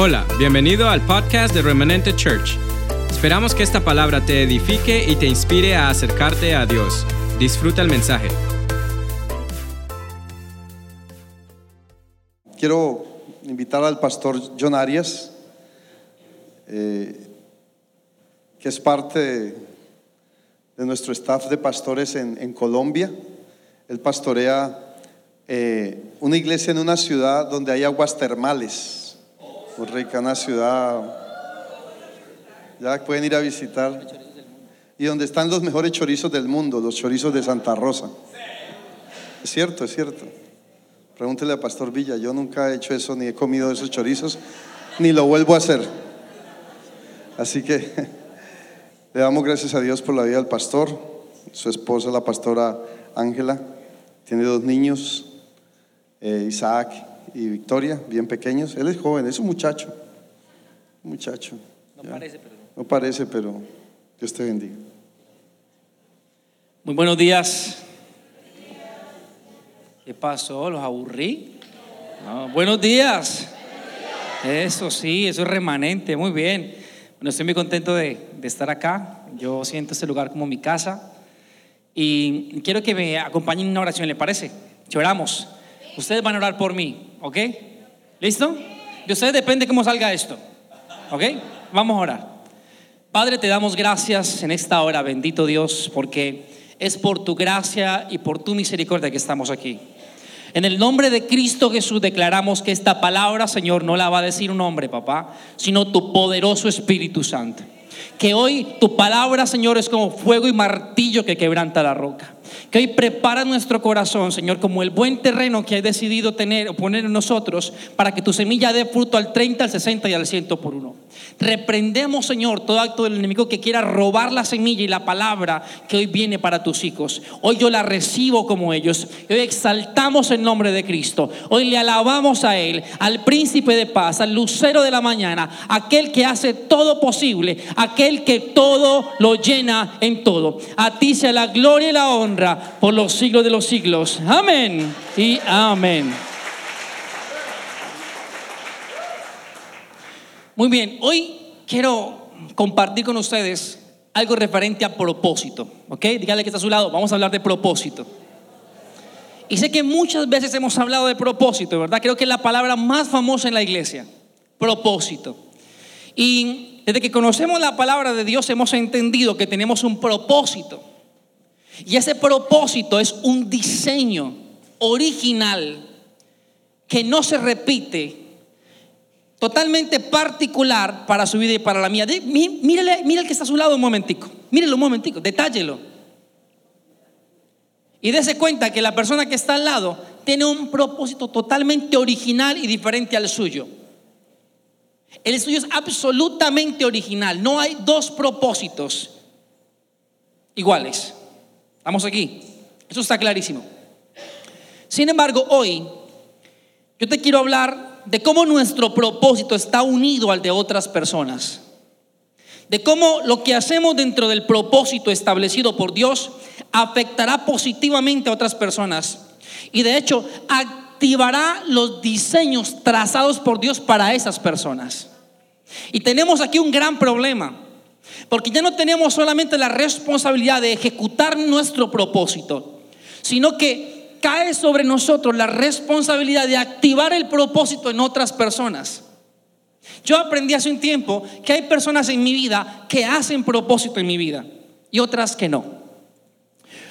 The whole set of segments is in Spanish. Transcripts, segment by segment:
Hola, bienvenido al podcast de Remanente Church. Esperamos que esta palabra te edifique y te inspire a acercarte a Dios. Disfruta el mensaje. Quiero invitar al pastor John Arias, eh, que es parte de, nuestro staff de pastores en, en Colombia. Él pastorea eh, una iglesia en una ciudad donde hay aguas termales. Muy rica, una ciudad. Ya pueden ir a visitar. Y donde están los mejores chorizos del mundo, los chorizos de Santa Rosa. Es cierto, es cierto. Pregúntele a Pastor Villa, yo nunca he hecho eso, ni he comido esos chorizos, ni lo vuelvo a hacer. Así que le damos gracias a Dios por la vida del pastor, su esposa, la pastora Ángela, tiene dos niños, eh, Isaac y Victoria, bien pequeños. Él es joven, es un muchacho, un muchacho. No Ya. parece, pero. No parece, pero Dios te bendiga. Muy buenos días. ¿Qué pasó? ¿Los aburrí? No, buenos días. Eso sí, eso es remanente, muy bien. Bueno, estoy muy contento de, de estar acá. Yo siento este lugar como mi casa. Y quiero que me acompañen en una oración, ¿le parece? Que oramos. Ustedes van a orar por mí, ¿ok? ¿Listo? De ustedes depende cómo salga esto, ¿ok? Vamos a orar. Padre, te damos gracias en esta hora, bendito Dios, porque es por tu gracia y por tu misericordia que estamos aquí. En el nombre de Cristo Jesús declaramos que esta palabra, Señor, no la va a decir un hombre, papá, sino tu poderoso Espíritu Santo. Que hoy tu palabra, Señor, es como fuego y martillo que quebranta la roca. Que hoy prepara nuestro corazón, Señor, como el buen terreno que has decidido tener o poner en nosotros para que tu semilla dé fruto al 30, al 60 y al 100 por uno. Reprendemos, Señor, todo acto del enemigo que quiera robar la semilla y la palabra que hoy viene para tus hijos. Hoy yo la recibo como ellos. Hoy exaltamos el nombre de Cristo. Hoy le alabamos a Él, al príncipe de paz, al lucero de la mañana, aquel que hace todo posible, aquel que todo lo llena en todo. A ti sea la gloria y la honra por los siglos de los siglos. Amén y amén. Muy bien, hoy quiero compartir con ustedes algo referente a propósito, ¿ok? Dígale que está a su lado, vamos a hablar de propósito. Y sé que muchas veces hemos hablado de propósito, ¿verdad? Creo que es la palabra más famosa en la iglesia, propósito. Y desde que conocemos la palabra de Dios hemos entendido que tenemos un propósito. Y ese propósito es un diseño original que no se repite totalmente particular para su vida y para la mía. De- mí- Mírele, mire el que está a su lado un momentico. Mírelo un momentico, detállelo. Y dése cuenta que la persona que está al lado tiene un propósito totalmente original y diferente al suyo. El suyo es absolutamente original. No hay dos propósitos iguales. Estamos aquí. Eso está clarísimo. Sin embargo, hoy yo te quiero hablar de cómo nuestro propósito está unido al de otras personas. De cómo lo que hacemos dentro del propósito establecido por Dios afectará positivamente a otras personas. Y de hecho, activará los diseños trazados por Dios para esas personas. Y tenemos aquí un gran problema. Porque ya no tenemos solamente la responsabilidad de ejecutar nuestro propósito, sino que cae sobre nosotros la responsabilidad de activar el propósito en otras personas. Yo aprendí hace un tiempo que hay personas en mi vida que hacen propósito en mi vida y otras que no.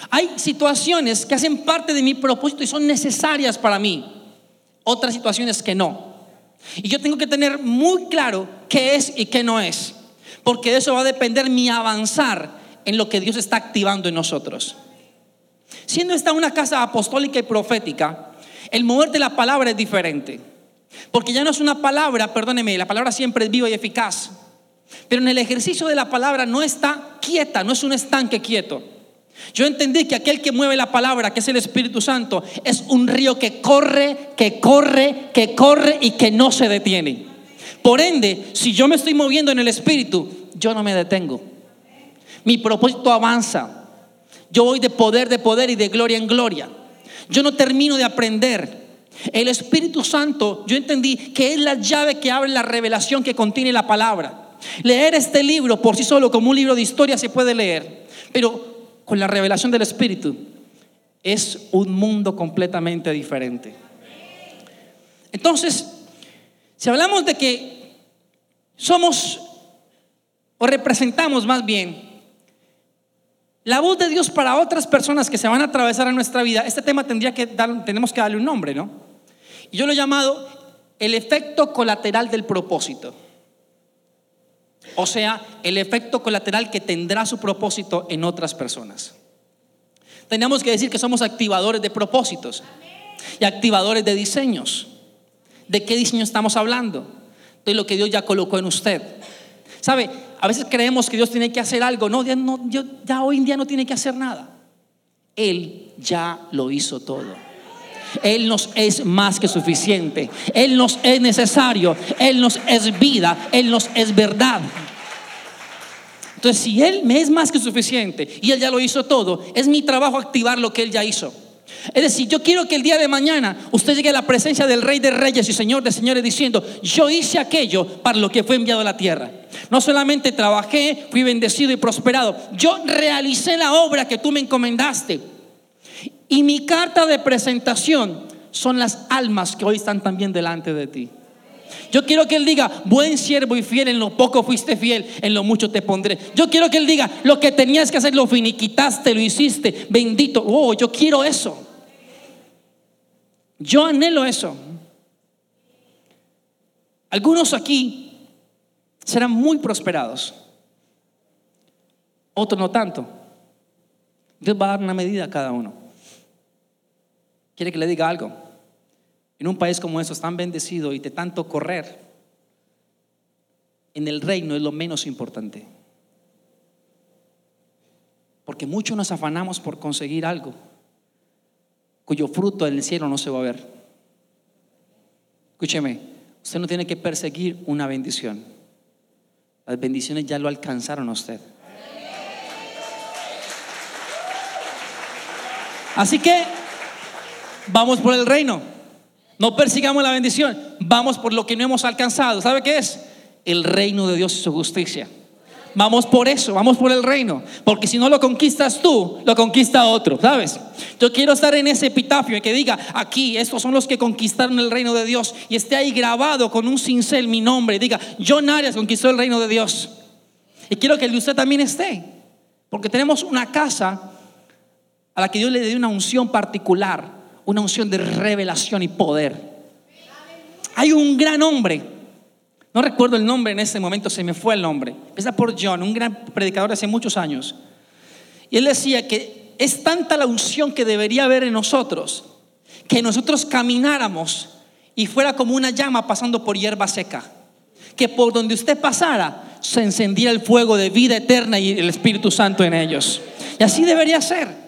Hay situaciones que hacen parte de mi propósito y son necesarias para mí, otras situaciones que no. Y yo tengo que tener muy claro qué es y qué no es, porque de eso va a depender mi avanzar en lo que Dios está activando en nosotros. Siendo esta una casa apostólica y profética, el mover de la palabra es diferente. Porque ya no es una palabra, perdóneme, la palabra siempre es viva y eficaz. Pero en el ejercicio de la palabra no está quieta, no es un estanque quieto. Yo entendí que aquel que mueve la palabra, que es el Espíritu Santo, es un río que corre, que corre, que corre y que no se detiene. Por ende, si yo me estoy moviendo en el Espíritu, yo no me detengo. Mi propósito avanza. Yo voy de poder de poder y de gloria en gloria. Yo no termino de aprender. El Espíritu Santo, yo entendí que es la llave que abre la revelación que contiene la palabra. Leer este libro por sí solo como un libro de historia se puede leer, pero con la revelación del Espíritu es un mundo completamente diferente. Entonces, si hablamos de que somos o representamos más bien la voz de Dios para otras personas que se van a atravesar en nuestra vida, este tema tendría que tenemos que darle un nombre, ¿no? Yo lo he llamado el efecto colateral del propósito. O sea, el efecto colateral que tendrá su propósito en otras personas. Tenemos que decir que somos activadores de propósitos y activadores de diseños. ¿De qué diseño estamos hablando? De lo que Dios ya colocó en usted. ¿Sabe? A veces creemos que Dios tiene que hacer algo. No, ya, ya hoy en día no tiene que hacer nada. Él ya lo hizo todo. Él nos es más que suficiente. Él nos es necesario. Él nos es vida. Él nos es verdad. Entonces, si Él me es más que suficiente y Él ya lo hizo todo, es mi trabajo activar lo que Él ya hizo. Es decir, yo quiero que el día de mañana usted llegue a la presencia del Rey de Reyes y Señor de Señores diciendo, yo hice aquello para lo que fue enviado a la tierra. No solamente trabajé, fui bendecido y prosperado, yo realicé la obra que tú me encomendaste. Y mi carta de presentación son las almas que hoy están también delante de ti. Yo quiero que Él diga, buen siervo y fiel, en lo poco fuiste fiel, en lo mucho te pondré. Yo quiero que Él diga, lo que tenías que hacer lo finiquitaste, lo hiciste, bendito. Oh, yo quiero eso. Yo anhelo eso. Algunos aquí serán muy prosperados, otros no tanto. Dios va a dar una medida a cada uno. ¿Quiere que le diga algo? En un país como eso, tan bendecido y de tanto correr, en el reino es lo menos importante. Porque muchos nos afanamos por conseguir algo cuyo fruto en el cielo no se va a ver. Escúcheme, usted no tiene que perseguir una bendición. Las bendiciones ya lo alcanzaron a usted. Así que vamos por el reino. No persigamos la bendición. Vamos por lo que no hemos alcanzado. ¿Sabe qué es? El reino de Dios y su justicia. Vamos por eso, vamos por el reino. Porque si no lo conquistas tú, lo conquista otro, ¿sabes? Yo quiero estar en ese epitafio que diga, aquí, estos son los que conquistaron el reino de Dios. Y esté ahí grabado con un cincel mi nombre. Y diga, John Arias conquistó el reino de Dios. Y quiero que el de usted también esté. Porque tenemos una casa a la que Dios le dio una unción particular. Una unción de revelación y poder. Hay un gran hombre no recuerdo el nombre en ese momento, se me fue el nombre. Empieza por John, un gran predicador de hace muchos años. Y él decía que es tanta la unción que debería haber en nosotros, que nosotros camináramos y fuera como una llama pasando por hierba seca. Que por donde usted pasara se encendiera el fuego de vida eterna y el Espíritu Santo en ellos. Y así debería ser.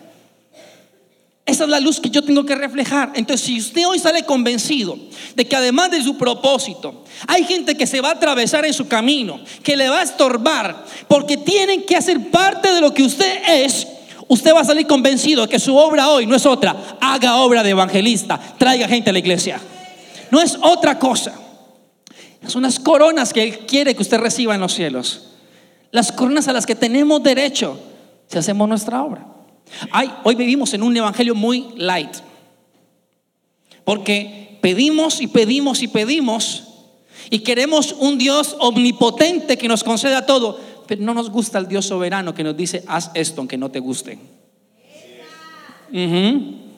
Esa es la luz que yo tengo que reflejar. Entonces, si usted hoy sale convencido de que además de su propósito, hay gente que se va a atravesar en su camino, que le va a estorbar, porque tienen que hacer parte de lo que usted es, usted va a salir convencido de que su obra hoy no es otra. Haga obra de evangelista, traiga gente a la iglesia. No es otra cosa. Son las coronas que Él quiere que usted reciba en los cielos. Las coronas a las que tenemos derecho si hacemos nuestra obra hoy vivimos en un evangelio muy light. Porque pedimos y pedimos y pedimos y queremos un Dios omnipotente que nos conceda todo, pero no nos gusta el Dios soberano que nos dice, haz esto aunque no te guste.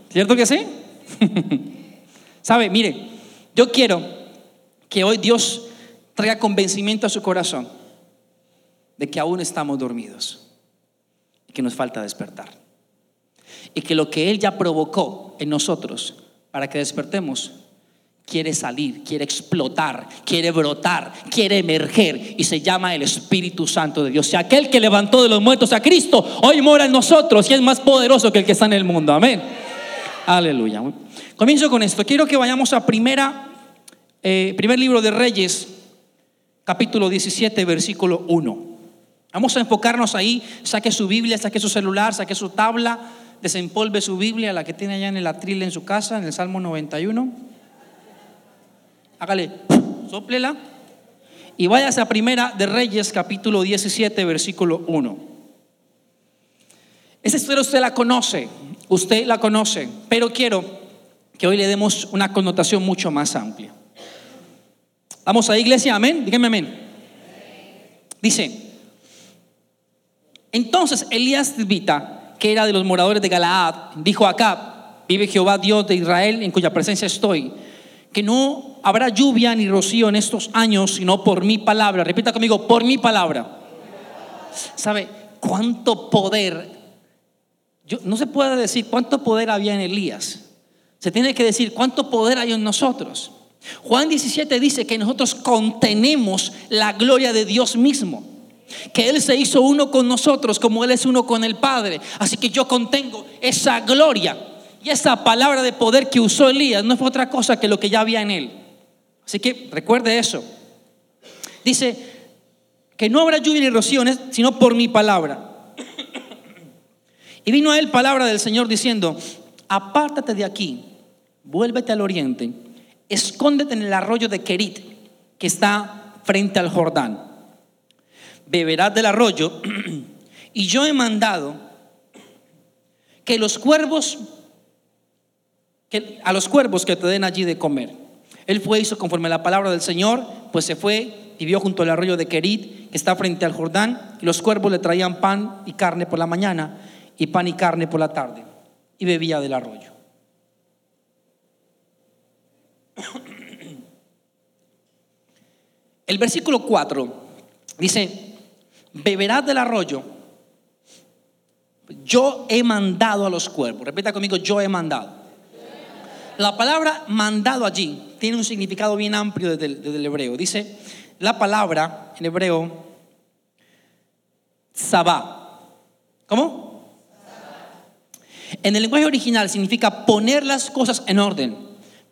¿Cierto que sí? ¿Sabe? Mire, yo quiero que hoy Dios traiga convencimiento a su corazón de que aún estamos dormidos y que nos falta despertar y que lo que Él ya provocó en nosotros para que despertemos quiere salir, quiere explotar, quiere brotar, quiere emerger y se llama el Espíritu Santo de Dios. Y aquel que levantó de los muertos a Cristo hoy mora en nosotros y es más poderoso que el que está en el mundo. Amén. Aleluya. Comienzo con esto. Quiero que vayamos a primera, eh, primer libro de Reyes, capítulo 17, versículo 1. Vamos a enfocarnos ahí. Saque su Biblia, saque su celular, saque su tabla desempolve su Biblia, la que tiene allá en el atril en su casa, en el Salmo 91. hágale, soplela. Y váyase a primera de Reyes, capítulo 17, versículo 1. Esa historia usted la conoce, usted la conoce, pero quiero que hoy le demos una connotación mucho más amplia. Vamos a iglesia, amén, dígame amén. Dice, entonces Elías Vita, que era de los moradores de Galaad, dijo acá, vive Jehová Dios de Israel, en cuya presencia estoy, que no habrá lluvia ni rocío en estos años, sino por mi palabra. Repita conmigo, por mi palabra. ¿Sabe cuánto poder? Yo, no se puede decir cuánto poder había en Elías. Se tiene que decir cuánto poder hay en nosotros. Juan 17 dice que nosotros contenemos la gloria de Dios mismo. Que Él se hizo uno con nosotros como Él es uno con el Padre. Así que yo contengo esa gloria. Y esa palabra de poder que usó Elías no fue otra cosa que lo que ya había en Él. Así que recuerde eso. Dice que no habrá lluvia ni rocío, sino por mi palabra. Y vino a él palabra del Señor diciendo, apártate de aquí, vuélvete al oriente, escóndete en el arroyo de Kerit, que está frente al Jordán beberás del arroyo, y yo he mandado que los cuervos, que, a los cuervos que te den allí de comer. Él fue, hizo conforme a la palabra del Señor, pues se fue, vivió junto al arroyo de Kerit, que está frente al Jordán, y los cuervos le traían pan y carne por la mañana, y pan y carne por la tarde, y bebía del arroyo. El versículo 4 dice, beberás del arroyo. Yo he mandado a los cuervos. Repita conmigo, yo he mandado. La palabra mandado allí tiene un significado bien amplio desde el, hebreo. Dice la palabra en hebreo, sabá. ¿Cómo? En el lenguaje original significa poner las cosas en orden,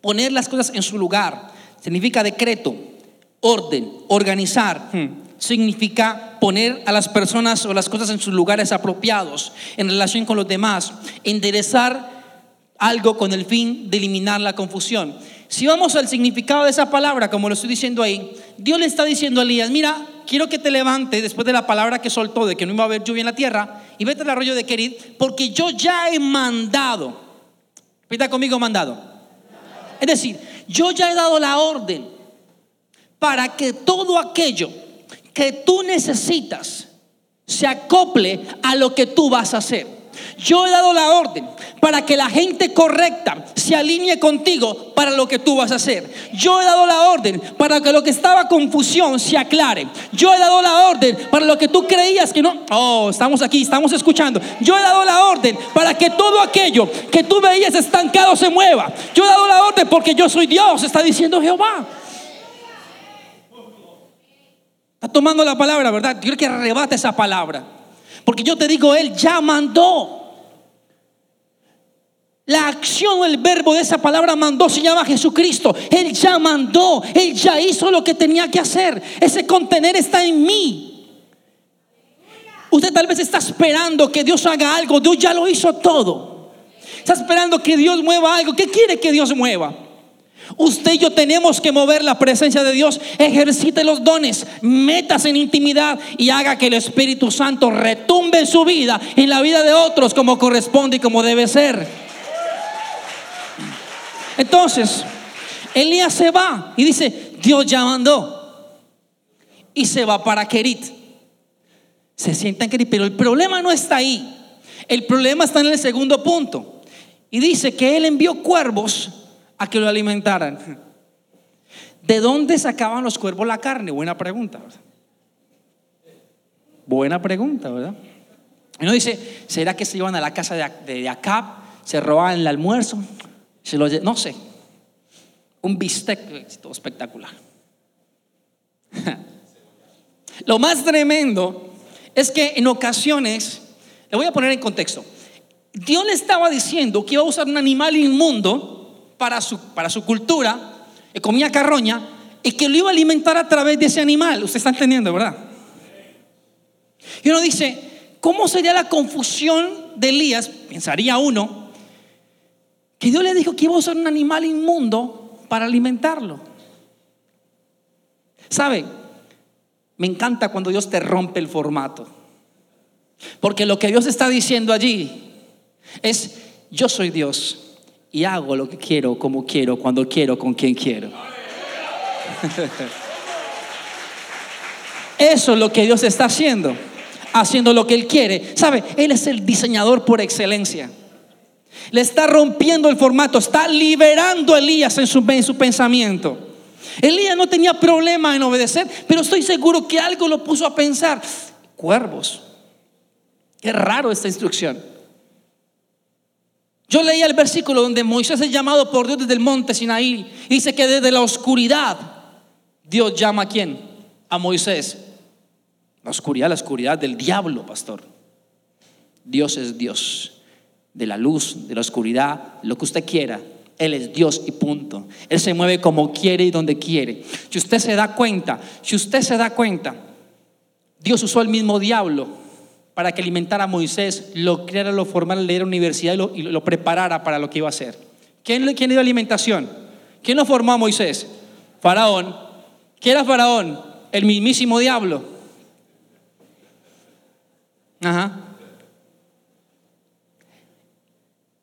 poner las cosas en su lugar. Significa decreto, orden, organizar. Hmm significa poner a las personas o las cosas en sus lugares apropiados en relación con los demás, enderezar algo con el fin de eliminar la confusión. Si vamos al significado de esa palabra, como lo estoy diciendo ahí, Dios le está diciendo a Elías, mira, quiero que te levantes después de la palabra que soltó de que no iba a haber lluvia en la tierra y vete al arroyo de Kerit, porque yo ya he mandado. Pita conmigo mandado. Es decir, yo ya he dado la orden para que todo aquello que tú necesitas se acople a lo que tú vas a hacer. Yo he dado la orden para que la gente correcta se alinee contigo para lo que tú vas a hacer. Yo he dado la orden para que lo que estaba confusión se aclare. Yo he dado la orden para lo que tú creías que no. Oh, estamos aquí, estamos escuchando. Yo he dado la orden para que todo aquello que tú veías estancado se mueva. Yo he dado la orden porque yo soy Dios, está diciendo Jehová. Está tomando la palabra, ¿verdad? Yo quiero que arrebate esa palabra. Porque yo te digo, Él ya mandó. La acción el verbo de esa palabra mandó se llama Jesucristo. Él ya mandó, Él ya hizo lo que tenía que hacer. Ese contener está en mí. Usted tal vez está esperando que Dios haga algo. Dios ya lo hizo todo. Está esperando que Dios mueva algo. ¿Qué quiere que Dios mueva? Usted y yo tenemos que mover la presencia de Dios. Ejercite los dones, metas en intimidad y haga que el Espíritu Santo retumbe en su vida, en la vida de otros, como corresponde y como debe ser. Entonces, Elías se va y dice, Dios ya mandó. Y se va para Kerit. Se sienta en Kerit, pero el problema no está ahí. El problema está en el segundo punto. Y dice que él envió cuervos a que lo alimentaran. ¿De dónde sacaban los cuervos la carne? Buena pregunta. Buena pregunta, ¿verdad? Uno dice, ¿será que se iban a la casa de, Acab? ¿Se robaban el almuerzo? Se lo, no sé. Un bistec todo espectacular. Lo más tremendo es que en ocasiones, le voy a poner en contexto, Dios le estaba diciendo que iba a usar un animal inmundo para su, para su cultura, que comía carroña, y que lo iba a alimentar a través de ese animal. Usted está entendiendo, ¿verdad? Y uno dice, ¿cómo sería la confusión de Elías? Pensaría uno, que Dios le dijo que iba a usar un animal inmundo para alimentarlo. ¿Sabe? Me encanta cuando Dios te rompe el formato. Porque lo que Dios está diciendo allí es, yo soy Dios y hago lo que quiero, como quiero, cuando quiero, con quien quiero. Eso es lo que Dios está haciendo, haciendo lo que Él quiere. ¿Sabe? Él es el diseñador por excelencia. Le está rompiendo el formato, está liberando a Elías en su, en su pensamiento. Elías no tenía problema en obedecer, pero estoy seguro que algo lo puso a pensar. Cuervos. Qué raro esta instrucción. Yo leía el versículo donde Moisés es llamado por Dios desde el monte Sinaí. Y dice que desde la oscuridad Dios llama a quién? A Moisés. La oscuridad, la oscuridad del diablo, pastor. Dios es Dios. De la luz, de la oscuridad, lo que usted quiera. Él es Dios y punto. Él se mueve como quiere y donde quiere. Si usted se da cuenta, si usted se da cuenta, Dios usó el mismo diablo para que alimentara a Moisés, lo creara, lo formara, le diera universidad y lo, preparara para lo que iba a hacer. ¿Quién, ¿Quién le dio alimentación? ¿Quién lo formó a Moisés? Faraón. ¿Quién era Faraón? El mismísimo diablo. Ajá.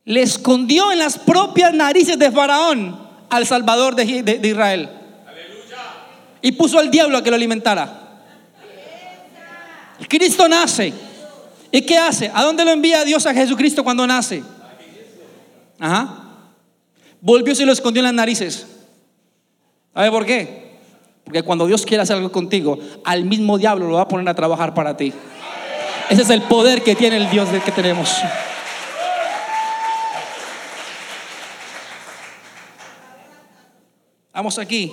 Le escondió en las propias narices de Faraón al Salvador de, de Israel. Y puso al diablo a que lo alimentara. Cristo nace. ¿Y qué hace? ¿A dónde lo envía Dios a Jesucristo cuando nace? Ajá. Volvió y se lo escondió en las narices. ¿Sabe por qué? Porque cuando Dios quiere hacer algo contigo, al mismo diablo lo va a poner a trabajar para ti. Ese es el poder que tiene el Dios que tenemos. Vamos aquí.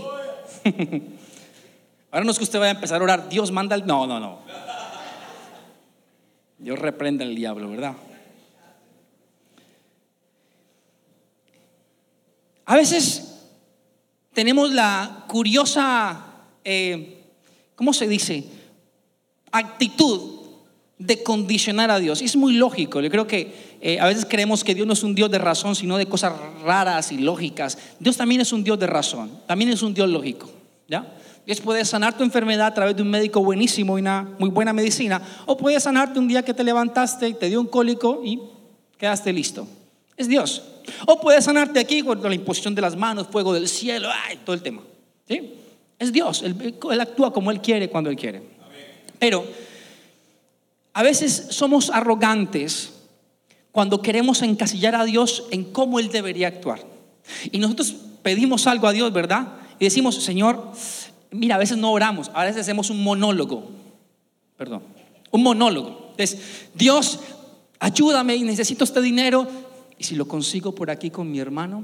Ahora no es que usted vaya a empezar a orar, Dios manda el... No, no, no. Dios reprenda al diablo, ¿verdad? A veces tenemos la curiosa, eh, ¿cómo se dice? Actitud de condicionar a Dios. Es muy lógico. Yo creo que eh, a veces creemos que Dios no es un Dios de razón, sino de cosas raras y lógicas. Dios también es un Dios de razón, también es un Dios lógico. ¿Ya? Dios puede sanar tu enfermedad a través de un médico buenísimo y una muy buena medicina, o puede sanarte un día que te levantaste, y te dio un cólico y quedaste listo. Es Dios. O puede sanarte aquí con la imposición de las manos, fuego del cielo, ay, todo el tema. ¿Sí? Es Dios. Él, él actúa como Él quiere cuando Él quiere. Pero a veces somos arrogantes cuando queremos encasillar a Dios en cómo Él debería actuar. Y nosotros pedimos algo a Dios, ¿verdad? Y decimos, Señor, Mira, a veces no oramos, a veces hacemos un monólogo. Perdón, un monólogo. Entonces, Dios, ayúdame y necesito este dinero. Y si lo consigo por aquí con mi hermano,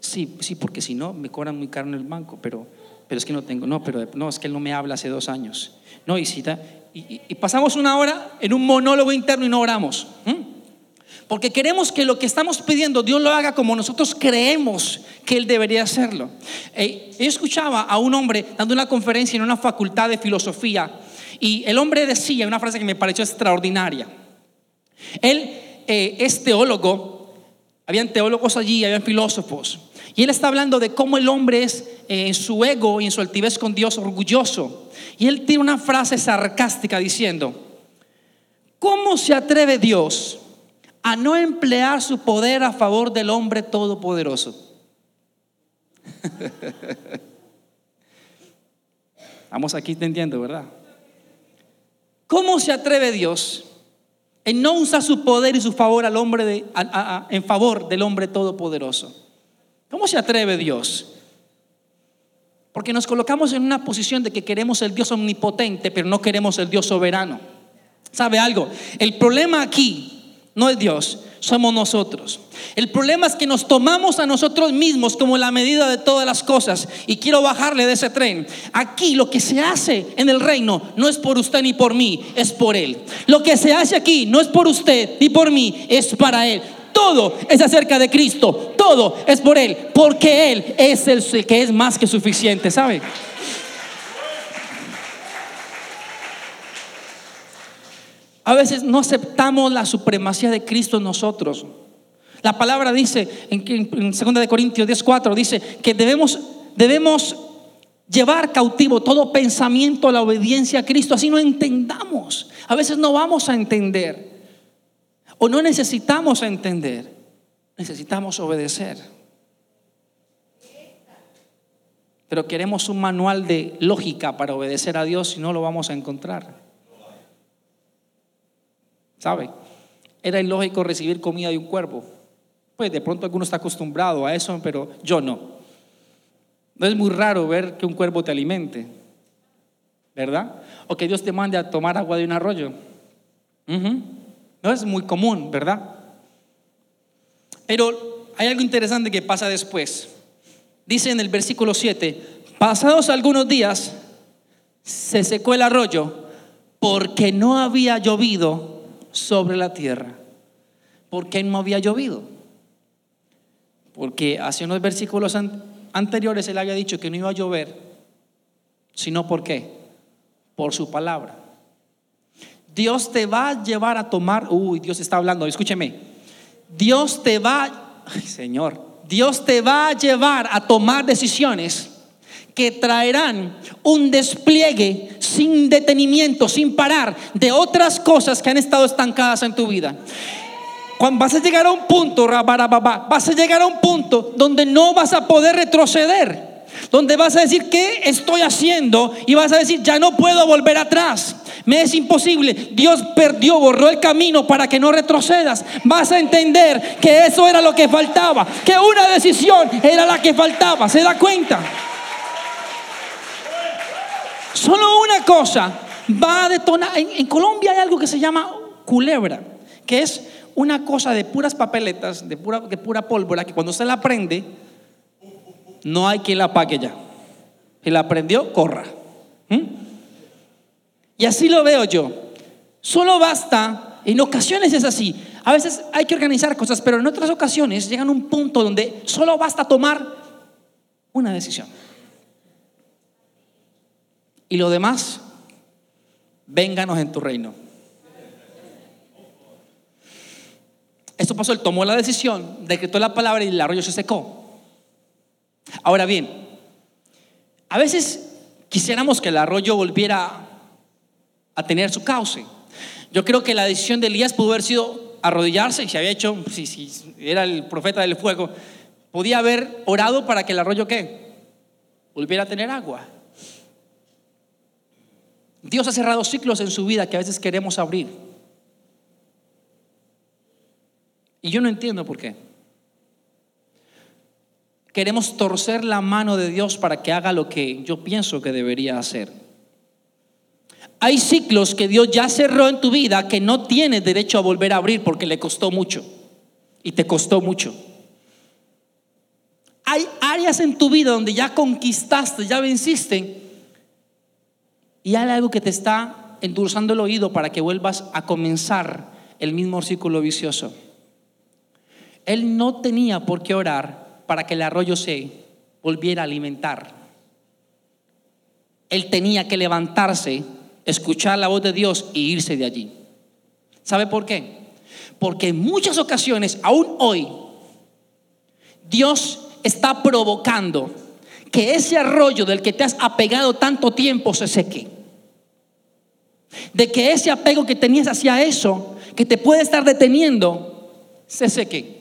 sí, sí, porque si no, me cobran muy caro en el banco, pero, pero es que no tengo, no, pero no, es que él no me habla hace dos años. No, y, si, y, y pasamos una hora en un monólogo interno y no oramos. Porque queremos que lo que estamos pidiendo Dios lo haga como nosotros creemos que Él debería hacerlo. Eh, yo escuchaba a un hombre dando una conferencia en una facultad de filosofía y el hombre decía una frase que me pareció extraordinaria. Él eh, es teólogo, habían teólogos allí, habían filósofos. Y él está hablando de cómo el hombre es eh, en su ego y en su altivez con Dios orgulloso. Y él tiene una frase sarcástica diciendo, ¿cómo se atreve Dios a no emplear su poder a favor del hombre todopoderoso. Vamos aquí entendiendo, ¿verdad? ¿Cómo se atreve Dios en no usar su poder y su favor al hombre en favor del hombre todopoderoso? ¿Cómo se atreve Dios? Porque nos colocamos en una posición de que queremos el Dios omnipotente, pero no queremos el Dios soberano. ¿Sabe algo? El problema aquí no es Dios, somos nosotros. El problema es que nos tomamos a nosotros mismos como la medida de todas las cosas y quiero bajarle de ese tren. Aquí lo que se hace en el reino no es por usted ni por mí, es por Él. Lo que se hace aquí no es por usted ni por mí, es para Él. Todo es acerca de Cristo, todo es por Él, porque Él es el que es más que suficiente, ¿sabe? A veces no aceptamos la supremacía de Cristo en nosotros. La palabra dice en, 2 de Corintios 10:4 dice que debemos debemos llevar cautivo todo pensamiento a la obediencia a Cristo, así no entendamos. A veces no vamos a entender o no necesitamos entender, necesitamos obedecer. Pero queremos un manual de lógica para obedecer a Dios y no lo vamos a encontrar. ¿Sabe? Era ilógico recibir comida de un cuervo. Pues de pronto alguno está acostumbrado a eso, pero yo no. No es muy raro ver que un cuervo te alimente, ¿verdad? O que Dios te mande a tomar agua de un arroyo. No es muy común, ¿verdad? Pero hay algo interesante que pasa después. Dice en el versículo 7, pasados algunos días, se secó el arroyo porque no había llovido sobre la tierra. ¿Por qué no había llovido? Porque hace unos versículos anteriores él había dicho que no iba a llover, sino por qué? Por su palabra. Dios te va a llevar a tomar, uy, Dios está hablando, escúcheme. Dios te va, Señor, Dios te va a llevar a tomar decisiones que traerán un despliegue sin detenimiento, sin parar, de otras cosas que han estado estancadas en tu vida. Cuando vas a llegar a un punto, vas a llegar a un punto donde no vas a poder retroceder donde vas a decir, ¿qué estoy haciendo? Y vas a decir, ya no puedo volver atrás. Me es imposible. Dios perdió, borró el camino para que no retrocedas. Vas a entender que eso era lo que faltaba, que una decisión era la que faltaba. ¿Se da cuenta? Solo una cosa va a detonar. En, Colombia hay algo que se llama culebra, que es una cosa de puras papeletas, de pura, de pura pólvora, que cuando se la prende, no hay quien la apague ya. Si la aprendió, corra. ¿Mm? Y así lo veo yo. Solo basta, en ocasiones es así. A veces hay que organizar cosas, pero en otras ocasiones llegan a un punto donde solo basta tomar una decisión. Y lo demás, vénganos en tu reino. Esto pasó, él tomó la decisión, decretó la palabra y el arroyo se secó. Ahora bien, a veces quisiéramos que el arroyo volviera a tener su cauce. Yo creo que la decisión de Elías pudo haber sido arrodillarse y se había hecho, si, era el profeta del fuego, podía haber orado para que el arroyo qué? Volviera a tener agua. Dios ha cerrado ciclos en su vida que a veces queremos abrir. Y yo no entiendo por qué queremos torcer la mano de Dios para que haga lo que yo pienso que debería hacer. Hay ciclos que Dios ya cerró en tu vida que no tienes derecho a volver a abrir porque le costó mucho y te costó mucho. Hay áreas en tu vida donde ya conquistaste, ya venciste y hay algo que te está endulzando el oído para que vuelvas a comenzar el mismo círculo vicioso. Él no tenía por qué orar para que el arroyo se volviera a alimentar. Él tenía que levantarse, escuchar la voz de Dios y irse de allí. ¿Sabe por qué? Porque en muchas ocasiones, aún hoy, Dios está provocando que ese arroyo del que te has apegado tanto tiempo se seque. De que ese apego que tenías hacia eso, que te puede estar deteniendo, se seque.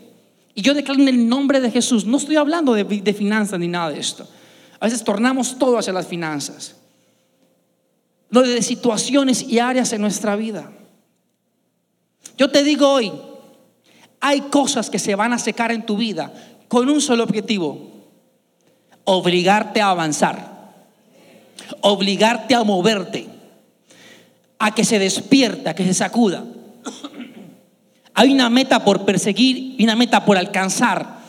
Y yo declaro en el nombre de Jesús, no estoy hablando de, finanzas ni nada de esto. A veces tornamos todo hacia las finanzas. Lo de situaciones y áreas en nuestra vida. Yo te digo hoy, hay cosas que se van a secar en tu vida con un solo objetivo, obligarte a avanzar, obligarte a moverte, a que se despierta, a que se sacuda. Hay una meta por perseguir y una meta por alcanzar.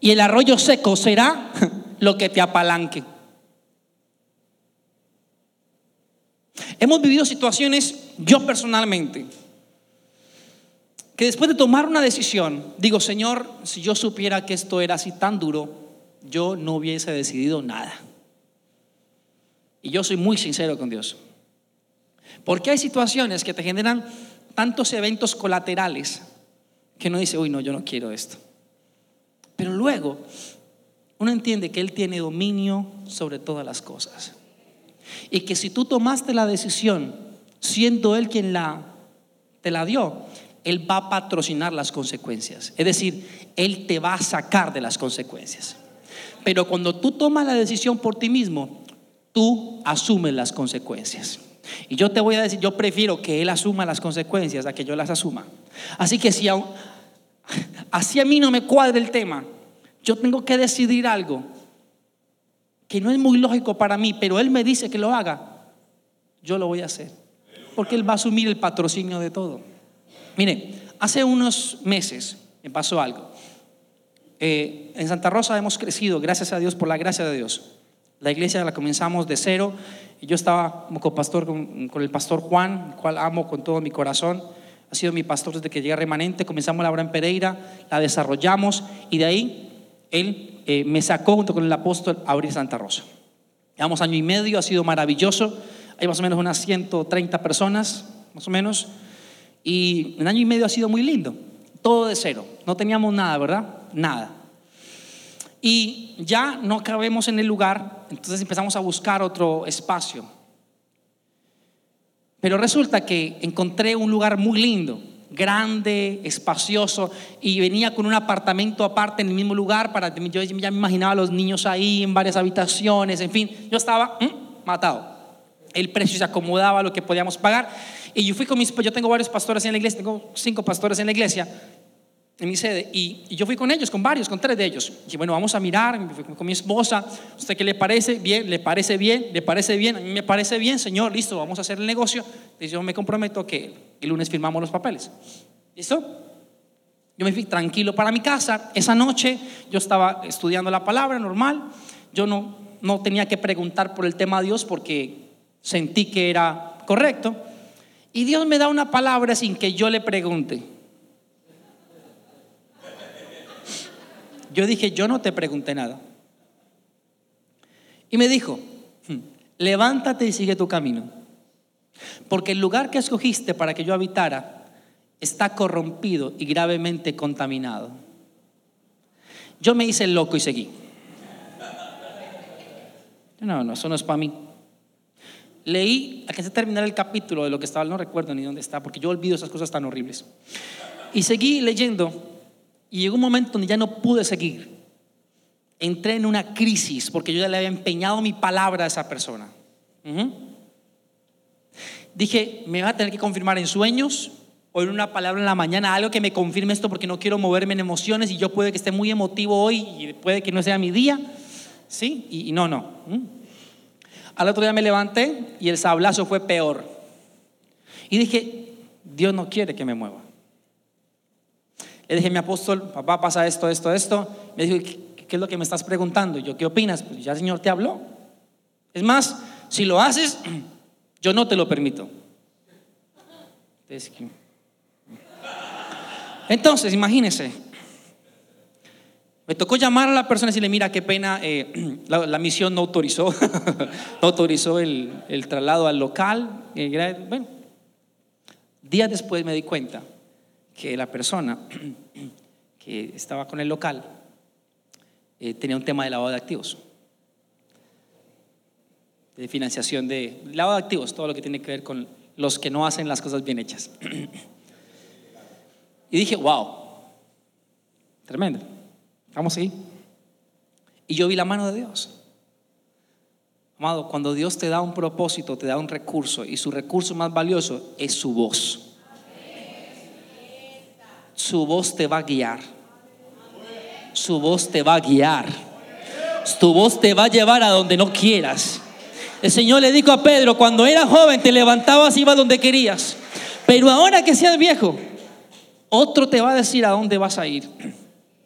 Y el arroyo seco será lo que te apalanque. Hemos vivido situaciones, yo personalmente, que después de tomar una decisión, digo, Señor, si yo supiera que esto era así tan duro, yo no hubiese decidido nada. Y yo soy muy sincero con Dios. Porque hay situaciones que te generan tantos eventos colaterales que uno dice, uy, no, yo no quiero esto. Pero luego, uno entiende que Él tiene dominio sobre todas las cosas. Y que si tú tomaste la decisión, siendo Él quien la, te la dio, Él va a patrocinar las consecuencias. Es decir, Él te va a sacar de las consecuencias. Pero cuando tú tomas la decisión por ti mismo, tú asumes las consecuencias. Y yo te voy a decir, yo prefiero que Él asuma las consecuencias a que yo las asuma. Así que si así a mí no me cuadra el tema, yo tengo que decidir algo que no es muy lógico para mí, pero Él me dice que lo haga, yo lo voy a hacer. Porque Él va a asumir el patrocinio de todo. Mire, hace unos meses me pasó algo. Eh, en Santa Rosa hemos crecido, gracias a Dios, por la gracia de Dios. La iglesia la comenzamos de cero. Y yo estaba como copastor con, con el pastor Juan, el cual amo con todo mi corazón. Ha sido mi pastor desde que llegué a Remanente. Comenzamos la obra en Pereira, la desarrollamos y de ahí él eh, me sacó junto con el apóstol a abrir Santa Rosa. Llevamos año y medio, ha sido maravilloso. Hay más o menos unas 130 personas, más o menos. Y un año y medio ha sido muy lindo. Todo de cero. No teníamos nada, ¿verdad? Nada. Y ya no cabemos en el lugar, entonces empezamos a buscar otro espacio. Pero resulta que encontré un lugar muy lindo, grande, espacioso, y venía con un apartamento aparte en el mismo lugar. Para, yo ya me imaginaba a los niños ahí en varias habitaciones, en fin, yo estaba matado. El precio se acomodaba a lo que podíamos pagar. Y yo fui con mis, yo tengo varios pastores en la iglesia, tengo cinco pastores en la iglesia, en mi sede y, yo fui con ellos, con varios, con tres de ellos. Y bueno, vamos a mirar, con mi esposa, ¿usted qué le parece? Bien, ¿le parece bien? ¿Le parece bien? A mí me parece bien, señor, listo, vamos a hacer el negocio. Y yo me comprometo que el lunes firmamos los papeles. ¿Listo? Yo me fui tranquilo para mi casa. Esa noche yo estaba estudiando la palabra normal. Yo no, no tenía que preguntar por el tema de Dios porque sentí que era correcto. Y Dios me da una palabra sin que yo le pregunte. Yo dije, yo no te pregunté nada. Y me dijo, hmm, levántate y sigue tu camino. Porque el lugar que escogiste para que yo habitara está corrompido y gravemente contaminado. Yo me hice loco y seguí. No, no, eso no es para mí. Leí, a que se terminara el capítulo de lo que estaba, no recuerdo ni dónde está, porque yo olvido esas cosas tan horribles. Y seguí leyendo y llegó un momento donde ya no pude seguir. Entré en una crisis porque yo ya le había empeñado mi palabra a esa persona. Dije, me va a tener que confirmar en sueños o en una palabra en la mañana, algo que me confirme esto porque no quiero moverme en emociones y yo puede que esté muy emotivo hoy y puede que no sea mi día. ¿Sí? Y, no, no. Al otro día me levanté y el sablazo fue peor. Y dije, Dios no quiere que me mueva. Le dije, mi apóstol, papá, pasa esto, esto, esto. Me dijo, ¿qué, es lo que me estás preguntando? yo, ¿qué opinas? Pues ya el Señor te habló. Es más, si lo haces, yo no te lo permito. Entonces, imagínese. Me tocó llamar a la persona y decirle, mira, qué pena, eh, la, misión no autorizó, no autorizó el, traslado al local. Eh, bueno, días después me di cuenta que la persona que estaba con el local eh, tenía un tema de lavado de activos, de financiación de lavado de activos, todo lo que tiene que ver con los que no hacen las cosas bien hechas. y dije, wow, tremendo, vamos ahí. Y yo vi la mano de Dios. Amado, cuando Dios te da un propósito, te da un recurso, y su recurso más valioso es su voz su voz te va a guiar. Su voz te va a guiar. Tu voz te va a llevar a donde no quieras. El Señor le dijo a Pedro, cuando era joven te levantabas y ibas donde querías. Pero ahora que seas viejo, otro te va a decir a dónde vas a ir.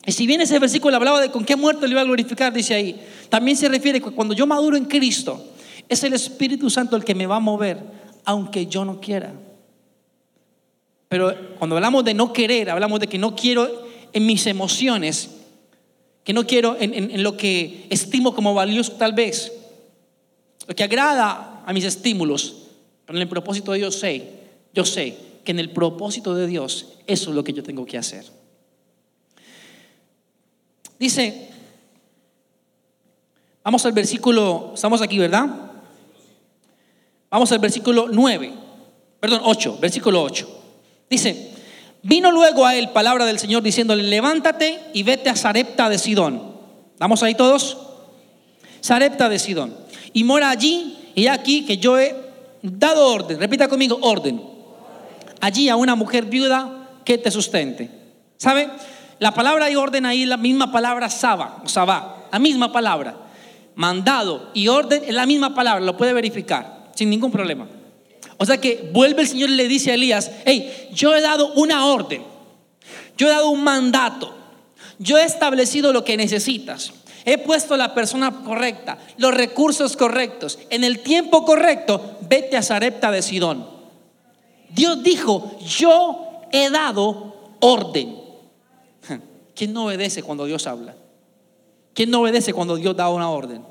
Y si bien ese versículo hablaba de con qué muerto le iba a glorificar, dice ahí, también se refiere que cuando yo maduro en Cristo, es el Espíritu Santo el que me va a mover, aunque yo no quiera. Pero cuando hablamos de no querer, hablamos de que no quiero en mis emociones, que no quiero en, lo que estimo como valioso tal vez, lo que agrada a mis estímulos, pero en el propósito de Dios sé, yo sé que en el propósito de Dios eso es lo que yo tengo que hacer. Dice Vamos al versículo, estamos aquí, ¿verdad? Vamos al versículo 9, perdón, 8, versículo 8. Dice, vino luego a él palabra del Señor diciéndole, levántate y vete a Sarepta de Sidón. ¿Vamos ahí todos? Sarepta de Sidón. Y mora allí, y aquí que yo he dado orden, repita conmigo, orden. Allí a una mujer viuda que te sustente. ¿Sabe? La palabra y orden ahí, la misma palabra saba, sabá, la misma palabra. Mandado y orden es la misma palabra, lo puede verificar sin ningún problema. O sea que vuelve el Señor y le dice a Elías, hey, yo he dado una orden, yo he dado un mandato, yo he establecido lo que necesitas. He puesto la persona correcta, los recursos correctos, en el tiempo correcto, vete a Sarepta de Sidón. Dios dijo, yo he dado orden. ¿Quién no obedece cuando Dios habla? ¿Quién no obedece cuando Dios da una orden?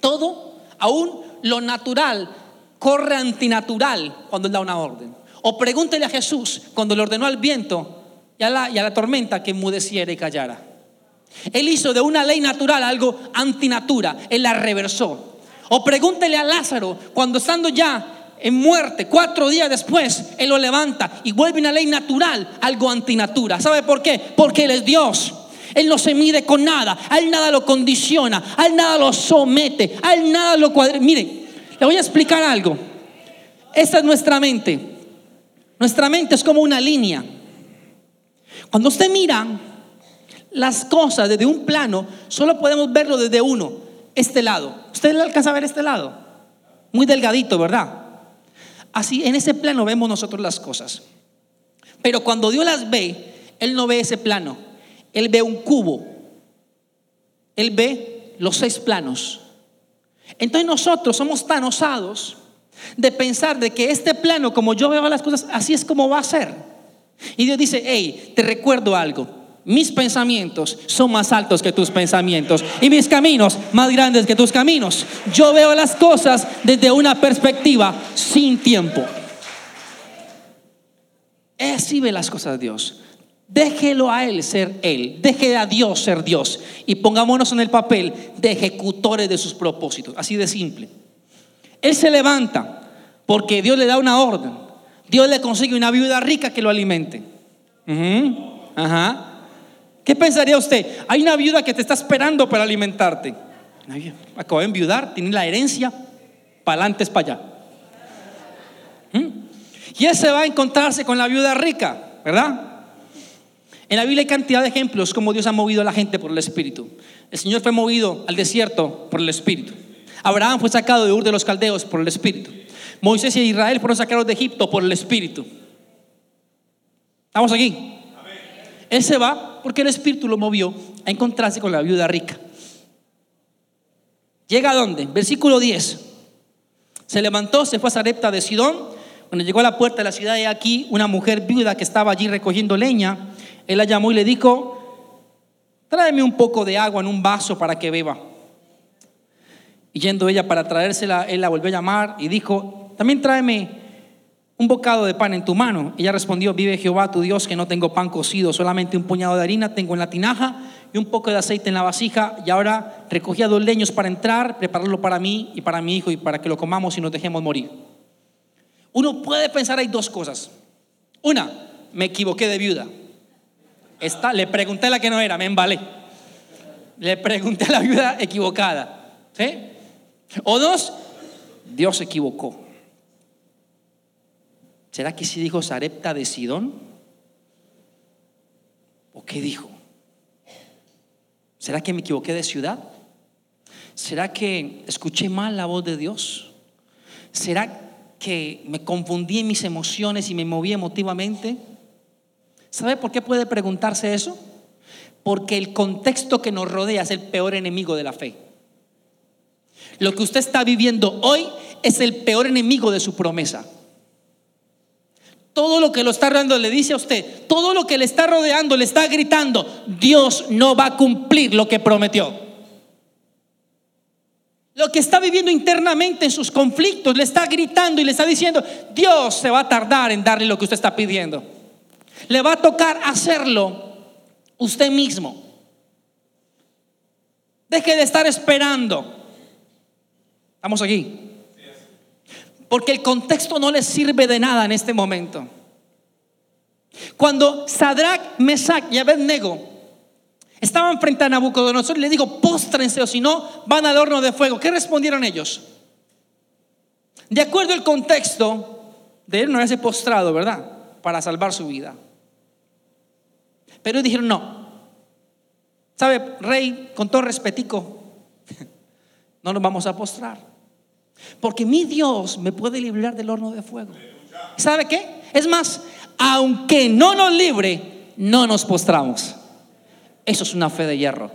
Todo, aún lo natural, corre antinatural cuando Él da una orden. O pregúntele a Jesús cuando le ordenó al viento y a la, la tormenta que enmudeciera y callara. Él hizo de una ley natural algo antinatura, Él la reversó. O pregúntele a Lázaro cuando estando ya en muerte, cuatro días después, Él lo levanta y vuelve una ley natural, algo antinatura. ¿Sabe por qué? Porque Él es Dios. Él no se mide con nada, Él nada lo condiciona, Él nada lo somete, Él nada lo cuadra. Mire, le voy a explicar algo. Esta es nuestra mente. Nuestra mente es como una línea. Cuando usted mira las cosas desde un plano, solo podemos verlo desde uno, este lado. ¿Usted le alcanza a ver este lado? Muy delgadito, ¿verdad? Así, en ese plano vemos nosotros las cosas. Pero cuando Dios las ve, Él no ve ese plano. Él ve un cubo. Él ve los seis planos. Entonces nosotros somos tan osados de pensar de que este plano, como yo veo las cosas, así es como va a ser. Y Dios dice, hey, te recuerdo algo mis pensamientos son más altos que tus pensamientos y mis caminos más grandes que tus caminos. Yo veo las cosas desde una perspectiva sin tiempo. Así ve las cosas Dios. Déjelo a Él ser Él. Deje a Dios ser Dios. Y pongámonos en el papel de ejecutores de sus propósitos. Así de simple. Él se levanta porque Dios le da una orden. Dios le consigue una viuda rica que lo alimente. Ajá. ¿Qué pensaría usted? Hay una viuda que te está esperando para alimentarte. Acabo de enviudar, tiene la herencia, para adelante para allá. ¿Mm? Y él se va a encontrarse con la viuda rica, ¿verdad? En la Biblia hay cantidad de ejemplos como Dios ha movido a la gente por el Espíritu. El Señor fue movido al desierto por el Espíritu. Abraham fue sacado de Ur de los Caldeos por el Espíritu. Moisés y Israel fueron sacados de Egipto por el Espíritu. ¿Estamos aquí? Él se va porque el Espíritu lo movió a encontrarse con la viuda rica. ¿Llega a dónde? Versículo 10. Se levantó, se fue a Sarepta de Sidón. Cuando llegó a la puerta de la ciudad, de aquí una mujer viuda que estaba allí recogiendo leña. Él la llamó y le dijo: Tráeme un poco de agua en un vaso para que beba. Y yendo ella para traérsela, él la volvió a llamar y dijo: También tráeme un bocado de pan en tu mano. Ella respondió, vive Jehová tu Dios que no tengo pan cocido, solamente un puñado de harina tengo en la tinaja y un poco de aceite en la vasija. Y ahora recogía dos leños para entrar, prepararlo para mí y para mi hijo y para que lo comamos y nos dejemos morir. Uno puede pensar hay dos cosas. Una, me equivoqué de viuda. Esta, le pregunté a la que no era, me embalé. Le pregunté a la viuda equivocada. O dos, Dios se equivocó. ¿Será que sí dijo Sarepta de Sidón? ¿O qué dijo? ¿Será que me equivoqué de ciudad? ¿Será que escuché mal la voz de Dios? ¿Será que me confundí en mis emociones y me moví emotivamente? ¿Sabe por qué puede preguntarse eso? Porque el contexto que nos rodea es el peor enemigo de la fe. Lo que usted está viviendo hoy es el peor enemigo de su promesa. Todo lo que lo está rodeando le dice a usted, todo lo que le está rodeando le está gritando, Dios no va a cumplir lo que prometió. Lo que está viviendo internamente en sus conflictos le está gritando y le está diciendo, Dios se va a tardar en darle lo que usted está pidiendo. Le va a tocar hacerlo usted mismo. Deje de estar esperando. Estamos aquí. Porque el contexto no le sirve de nada en este momento. Cuando Sadrach, Mesach y Abednego estaban frente a Nabucodonosor y le digo, póstrense o si no, van al horno de fuego. ¿Qué respondieron ellos? De acuerdo al contexto, de él no haberse postrado, ¿verdad? Para salvar su vida. Pero dijeron, no. ¿Sabe, rey, con todo respetico, no nos vamos a postrar. Porque mi Dios me puede librar del horno de fuego. ¿Sabe qué? Es más, aunque no nos libre, no nos postramos. Eso es una fe de hierro.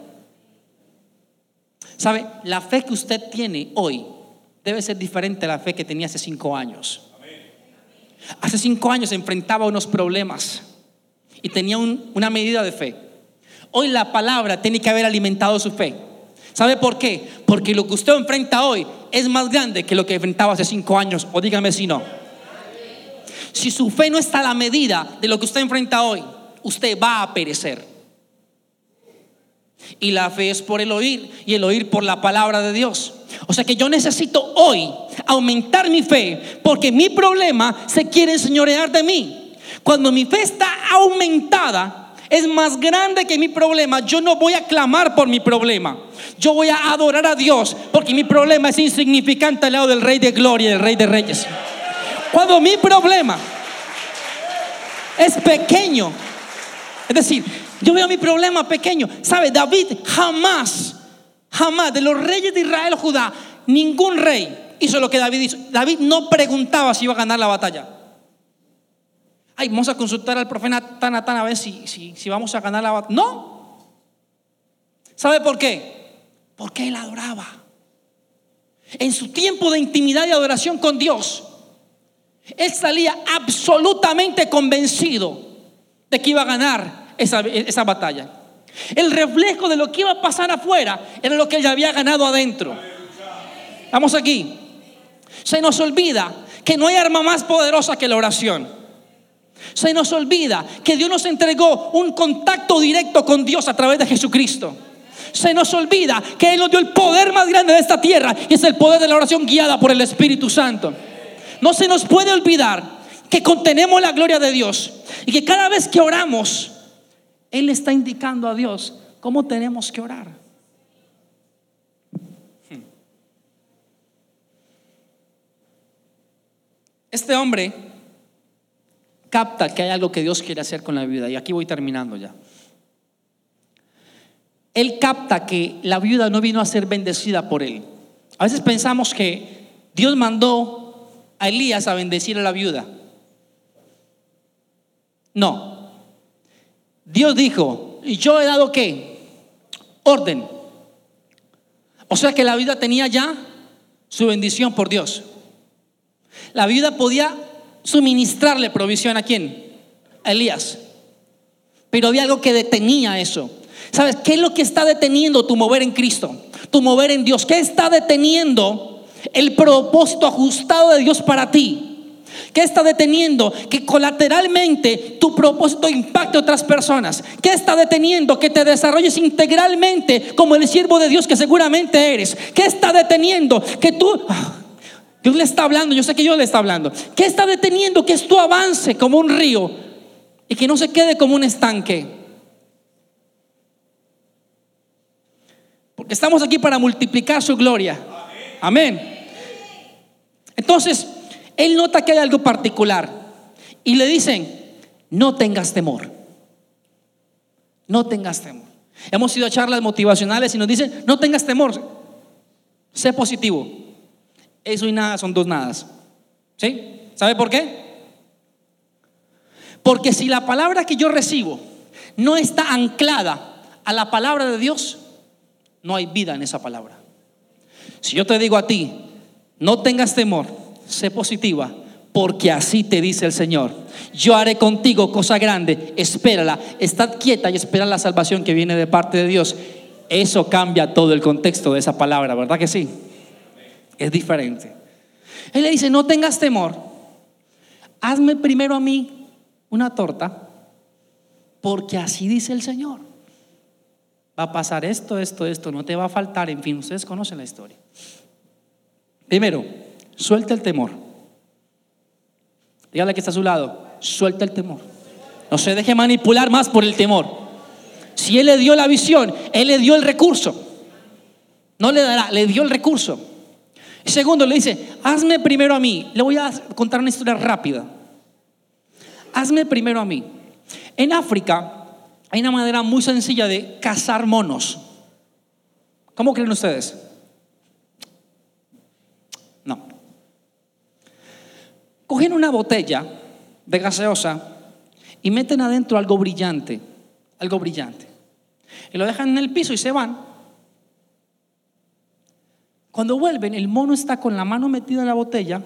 ¿Sabe? La fe que usted tiene hoy debe ser diferente a la fe que tenía hace cinco años. Hace cinco años enfrentaba unos problemas y tenía una medida de fe. Hoy la palabra tiene que haber alimentado su fe. ¿Sabe por qué? Porque lo que usted enfrenta hoy es más grande que lo que enfrentaba hace cinco años. O dígame si no. Si su fe no está a la medida de lo que usted enfrenta hoy, usted va a perecer. Y la fe es por el oír y el oír por la palabra de Dios. O sea que yo necesito hoy aumentar mi fe porque mi problema se quiere enseñorear de mí. Cuando mi fe está aumentada, es más grande que mi problema. Yo no voy a clamar por mi problema. Yo voy a adorar a Dios porque mi problema es insignificante al lado del Rey de Gloria y del Rey de Reyes. Cuando mi problema es pequeño, es decir, yo veo mi problema pequeño. ¿Sabe? David jamás, jamás de los reyes de Israel o Judá, ningún rey hizo lo que David hizo. David no preguntaba si iba a ganar la batalla. Ay, vamos a consultar al profeta Tanatán a ver si, si, si vamos a ganar la batalla. No. ¿Sabe por qué? Porque él adoraba. En su tiempo de intimidad y adoración con Dios, él salía absolutamente convencido de que iba a ganar esa, esa, batalla. El reflejo de lo que iba a pasar afuera era lo que él ya había ganado adentro. Vamos aquí. Se nos olvida que no hay arma más poderosa que la oración. Se nos olvida que Dios nos entregó un contacto directo con Dios a través de Jesucristo. Se nos olvida que Él nos dio el poder más grande de esta tierra y es el poder de la oración guiada por el Espíritu Santo. No se nos puede olvidar que contenemos la gloria de Dios y que cada vez que oramos, Él está indicando a Dios cómo tenemos que orar. Este hombre capta que hay algo que Dios quiere hacer con la vida y aquí voy terminando ya. Él capta que la viuda no vino a ser bendecida por él. A veces pensamos que Dios mandó a Elías a bendecir a la viuda. No. Dios dijo, ¿y yo he dado qué? Orden. O sea que la viuda tenía ya su bendición por Dios. La viuda podía suministrarle provisión a quién? A Elías. Pero había algo que detenía eso. ¿Sabes qué es lo que está deteniendo tu mover en Cristo? Tu mover en Dios. ¿Qué está deteniendo el propósito ajustado de Dios para ti. ¿Qué está deteniendo? Que colateralmente tu propósito impacte a otras personas. ¿Qué está deteniendo? Que te desarrolles integralmente como el siervo de Dios que seguramente eres. ¿Qué está deteniendo? Que tú... Ah, Dios le está hablando, yo sé que Dios le está hablando. ¿Qué está deteniendo? Que esto avance como un río y que no se quede como un estanque. Porque estamos aquí para multiplicar su gloria. Amén. Entonces, él nota que hay algo particular y le dicen, no tengas temor. No tengas temor. Hemos ido a charlas motivacionales y nos dicen, no tengas temor, sé positivo. Eso y nada son dos nadas. ¿Sí? ¿Sabe por qué? Porque si la palabra que yo recibo no está anclada a la palabra de Dios, no hay vida en esa palabra. Si yo te digo a ti, no tengas temor, sé positiva, porque así te dice el Señor. Yo haré contigo cosa grande, espérala, estad quieta y espera la salvación que viene de parte de Dios. Eso cambia todo el contexto de esa palabra, ¿verdad que sí? Es diferente. Él le dice, no tengas temor, hazme primero a mí una torta, porque así dice el Señor. va a pasar esto, esto, esto, no te va a faltar, en fin, ustedes conocen la historia. Primero, suelta el temor. Dígale que está a su lado, suelta el temor. No se deje manipular más por el temor. Si Él le dio la visión, Él le dio el recurso. No le dará, le dio el recurso. Segundo, le dice, hazme primero a mí. Le voy a contar una historia rápida. Hazme primero a mí. En África hay una manera muy sencilla de cazar monos. ¿Cómo creen ustedes? No. Cogen una botella de gaseosa y meten adentro algo brillante, algo brillante. Y lo dejan en el piso y se van. Cuando vuelven, el mono está con la mano metida en la botella,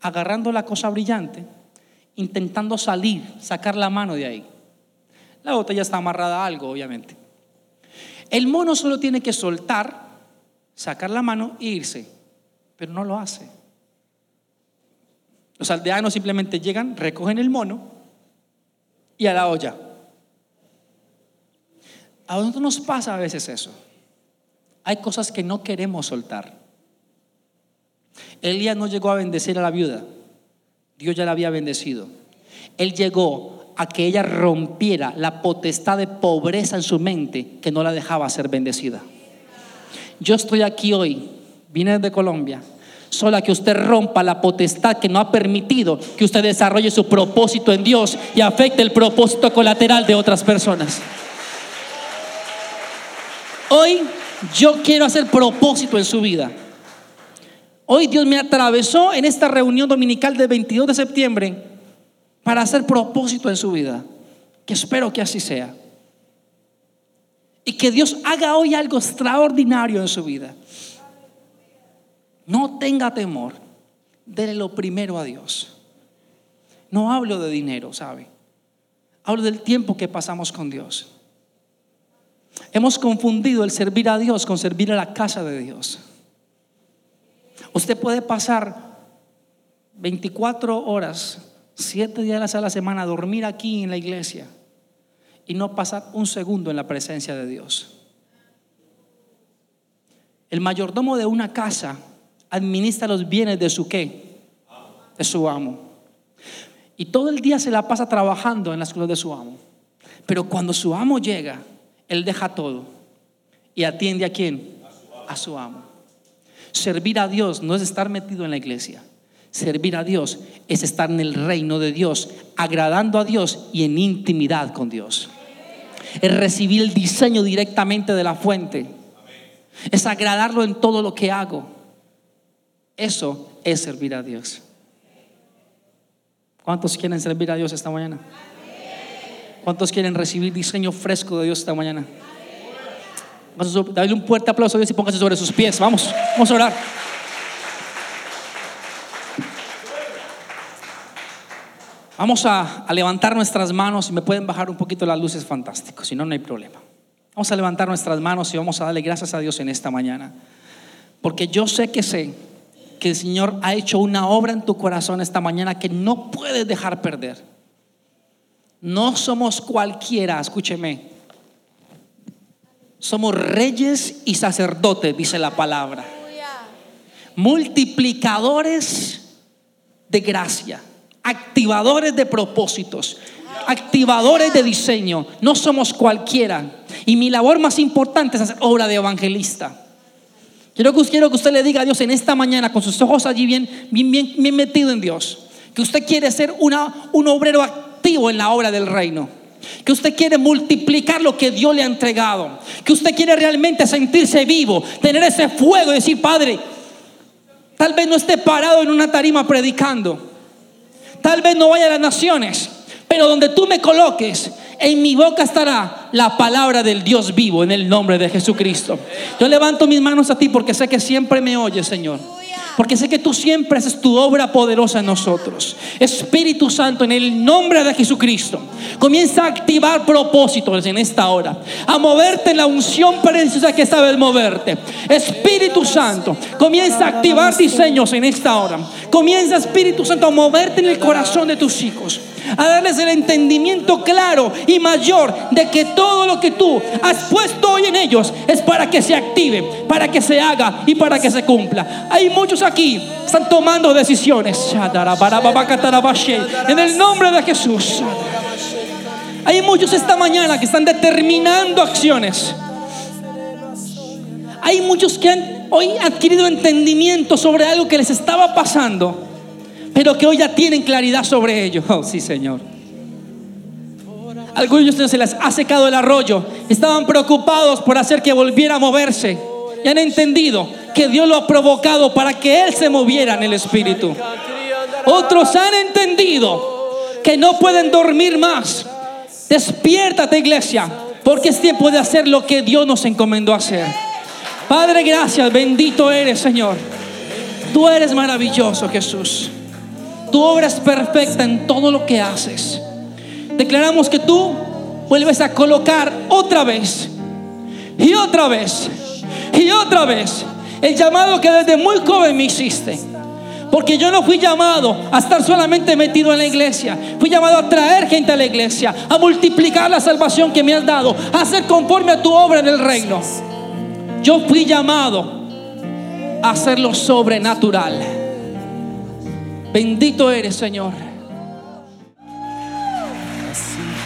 agarrando la cosa brillante, intentando salir, sacar la mano de ahí. La botella está amarrada a algo, obviamente. El mono solo tiene que soltar, sacar la mano e irse, pero no lo hace. Los aldeanos simplemente llegan, recogen el mono y a la olla. A nosotros nos pasa a veces eso. Hay cosas que no queremos soltar. Elías no llegó a bendecir a la viuda. Dios ya la había bendecido. Él llegó a que ella rompiera la potestad de pobreza en su mente que no la dejaba ser bendecida. Yo estoy aquí hoy, vine de Colombia, solo a que usted rompa la potestad que no ha permitido que usted desarrolle su propósito en Dios y afecte el propósito colateral de otras personas. Hoy yo quiero hacer propósito en su vida. Hoy Dios me atravesó en esta reunión dominical del 22 de septiembre para hacer propósito en su vida. Que espero que así sea. Y que Dios haga hoy algo extraordinario en su vida. No tenga temor. Dele lo primero a Dios. No hablo de dinero, ¿sabe? Hablo del tiempo que pasamos con Dios. Hemos confundido el servir a Dios con servir a la casa de Dios. Usted puede pasar 24 horas siete días a la semana dormir aquí en la iglesia y no pasar un segundo en la presencia de Dios. El mayordomo de una casa administra los bienes de su qué? De su amo. Y todo el día se la pasa trabajando en las cosas de su amo. Pero cuando su amo llega, él deja todo y atiende a quién? A su amo. Servir a Dios no es estar metido en la iglesia. Servir a Dios es estar en el reino de Dios, agradando a Dios y en intimidad con Dios. Es recibir el diseño directamente de la fuente. Es agradarlo en todo lo que hago. Eso es servir a Dios. ¿Cuántos quieren servir a Dios esta mañana? ¿Cuántos quieren recibir diseño fresco de Dios esta mañana? Dale un fuerte aplauso a Dios y póngase sobre sus pies. Vamos, vamos a orar. Vamos a, levantar nuestras manos y me pueden bajar un poquito las luces, fantástico, si no, no hay problema. Vamos a levantar nuestras manos y vamos a darle gracias a Dios en esta mañana. Porque yo sé que sé que el Señor ha hecho una obra en tu corazón esta mañana que no puedes dejar perder. No somos cualquiera, escúcheme. Somos reyes y sacerdotes, dice la palabra. Multiplicadores de gracia activadores de propósitos, activadores de diseño. No somos cualquiera. Y mi labor más importante es hacer obra de evangelista. Quiero que, quiero que usted le diga a Dios en esta mañana, con sus ojos allí bien, bien, bien, bien metido en Dios, que usted quiere ser una, un obrero activo en la obra del reino. Que usted quiere multiplicar lo que Dios le ha entregado. Que usted quiere realmente sentirse vivo, tener ese fuego y decir, Padre, tal vez no esté parado en una tarima predicando Tal vez no vaya a las naciones, pero donde tú me coloques, en mi boca estará la palabra del Dios vivo en el nombre de Jesucristo. Yo levanto mis manos a ti porque sé que siempre me oyes, Señor. Porque sé que tú siempre haces tu obra poderosa en nosotros. Espíritu Santo, en el nombre de Jesucristo, comienza a activar propósitos en esta hora. A moverte en la unción preciosa que sabes moverte. Espíritu Santo, comienza a activar diseños en esta hora. Comienza, Espíritu Santo, a moverte en el corazón de tus hijos a darles el entendimiento claro y mayor de que todo lo que tú has puesto hoy en ellos es para que se active, para que se haga y para que se cumpla. Hay muchos aquí que están tomando decisiones. En el nombre de Jesús. Hay muchos esta mañana que están determinando acciones. Hay muchos que han hoy adquirido entendimiento sobre algo que les estaba pasando pero que hoy ya tienen claridad sobre ello. Oh, sí, Señor. Algunos se les ha secado el arroyo. Estaban preocupados por hacer que volviera a moverse. Y han entendido que Dios lo ha provocado para que Él se moviera en el Espíritu. Otros han entendido que no pueden dormir más. Despiértate, iglesia, porque es tiempo de hacer lo que Dios nos encomendó hacer. Padre, gracias, bendito eres, Señor. Tú eres maravilloso, Jesús. Tu obra es perfecta en todo lo que haces. Declaramos que tú vuelves a colocar otra vez y otra vez y otra vez el llamado que desde muy joven me hiciste. Porque yo no fui llamado a estar solamente metido en la iglesia. Fui llamado a traer gente a la iglesia, a multiplicar la salvación que me has dado, a hacer conforme a tu obra en el reino. Yo fui llamado a hacerlo sobrenatural. Bendito eres, Señor.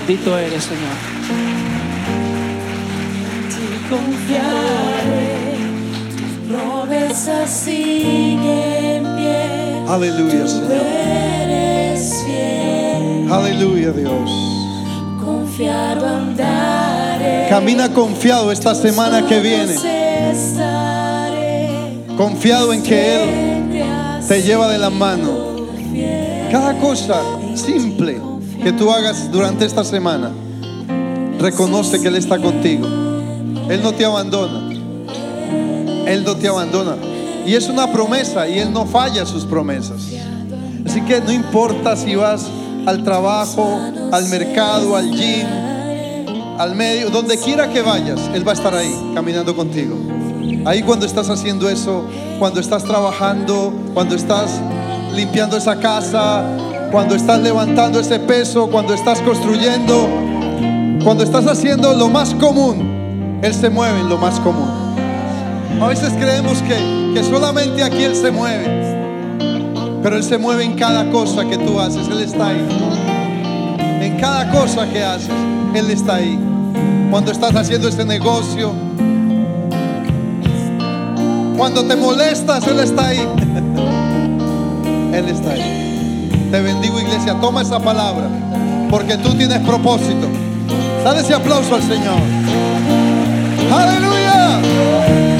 Bendito eres, Señor. Promesa sigue en pie. Aleluya, Señor. Eres fiel, Aleluya, Dios. confiado andaré. Camina confiado esta semana que viene. Confiado en que Él te lleva de la mano. Cada cosa simple que tú hagas durante esta semana, reconoce que Él está contigo. Él no te abandona. Él no te abandona. Y es una promesa y Él no falla sus promesas. Así que no importa si vas al trabajo, al mercado, al gym, al medio, donde quiera que vayas, Él va a estar ahí caminando contigo. Ahí cuando estás haciendo eso, cuando estás trabajando, cuando estás limpiando esa casa, cuando estás levantando ese peso, cuando estás construyendo, cuando estás haciendo lo más común, Él se mueve en lo más común. A veces creemos que, que solamente aquí Él se mueve, pero Él se mueve en cada cosa que tú haces, Él está ahí. En cada cosa que haces, Él está ahí. Cuando estás haciendo ese negocio, cuando te molestas, Él está ahí. Él está ahí. Te bendigo iglesia, toma esa palabra, porque tú tienes propósito. Dale ese aplauso al Señor. Aleluya.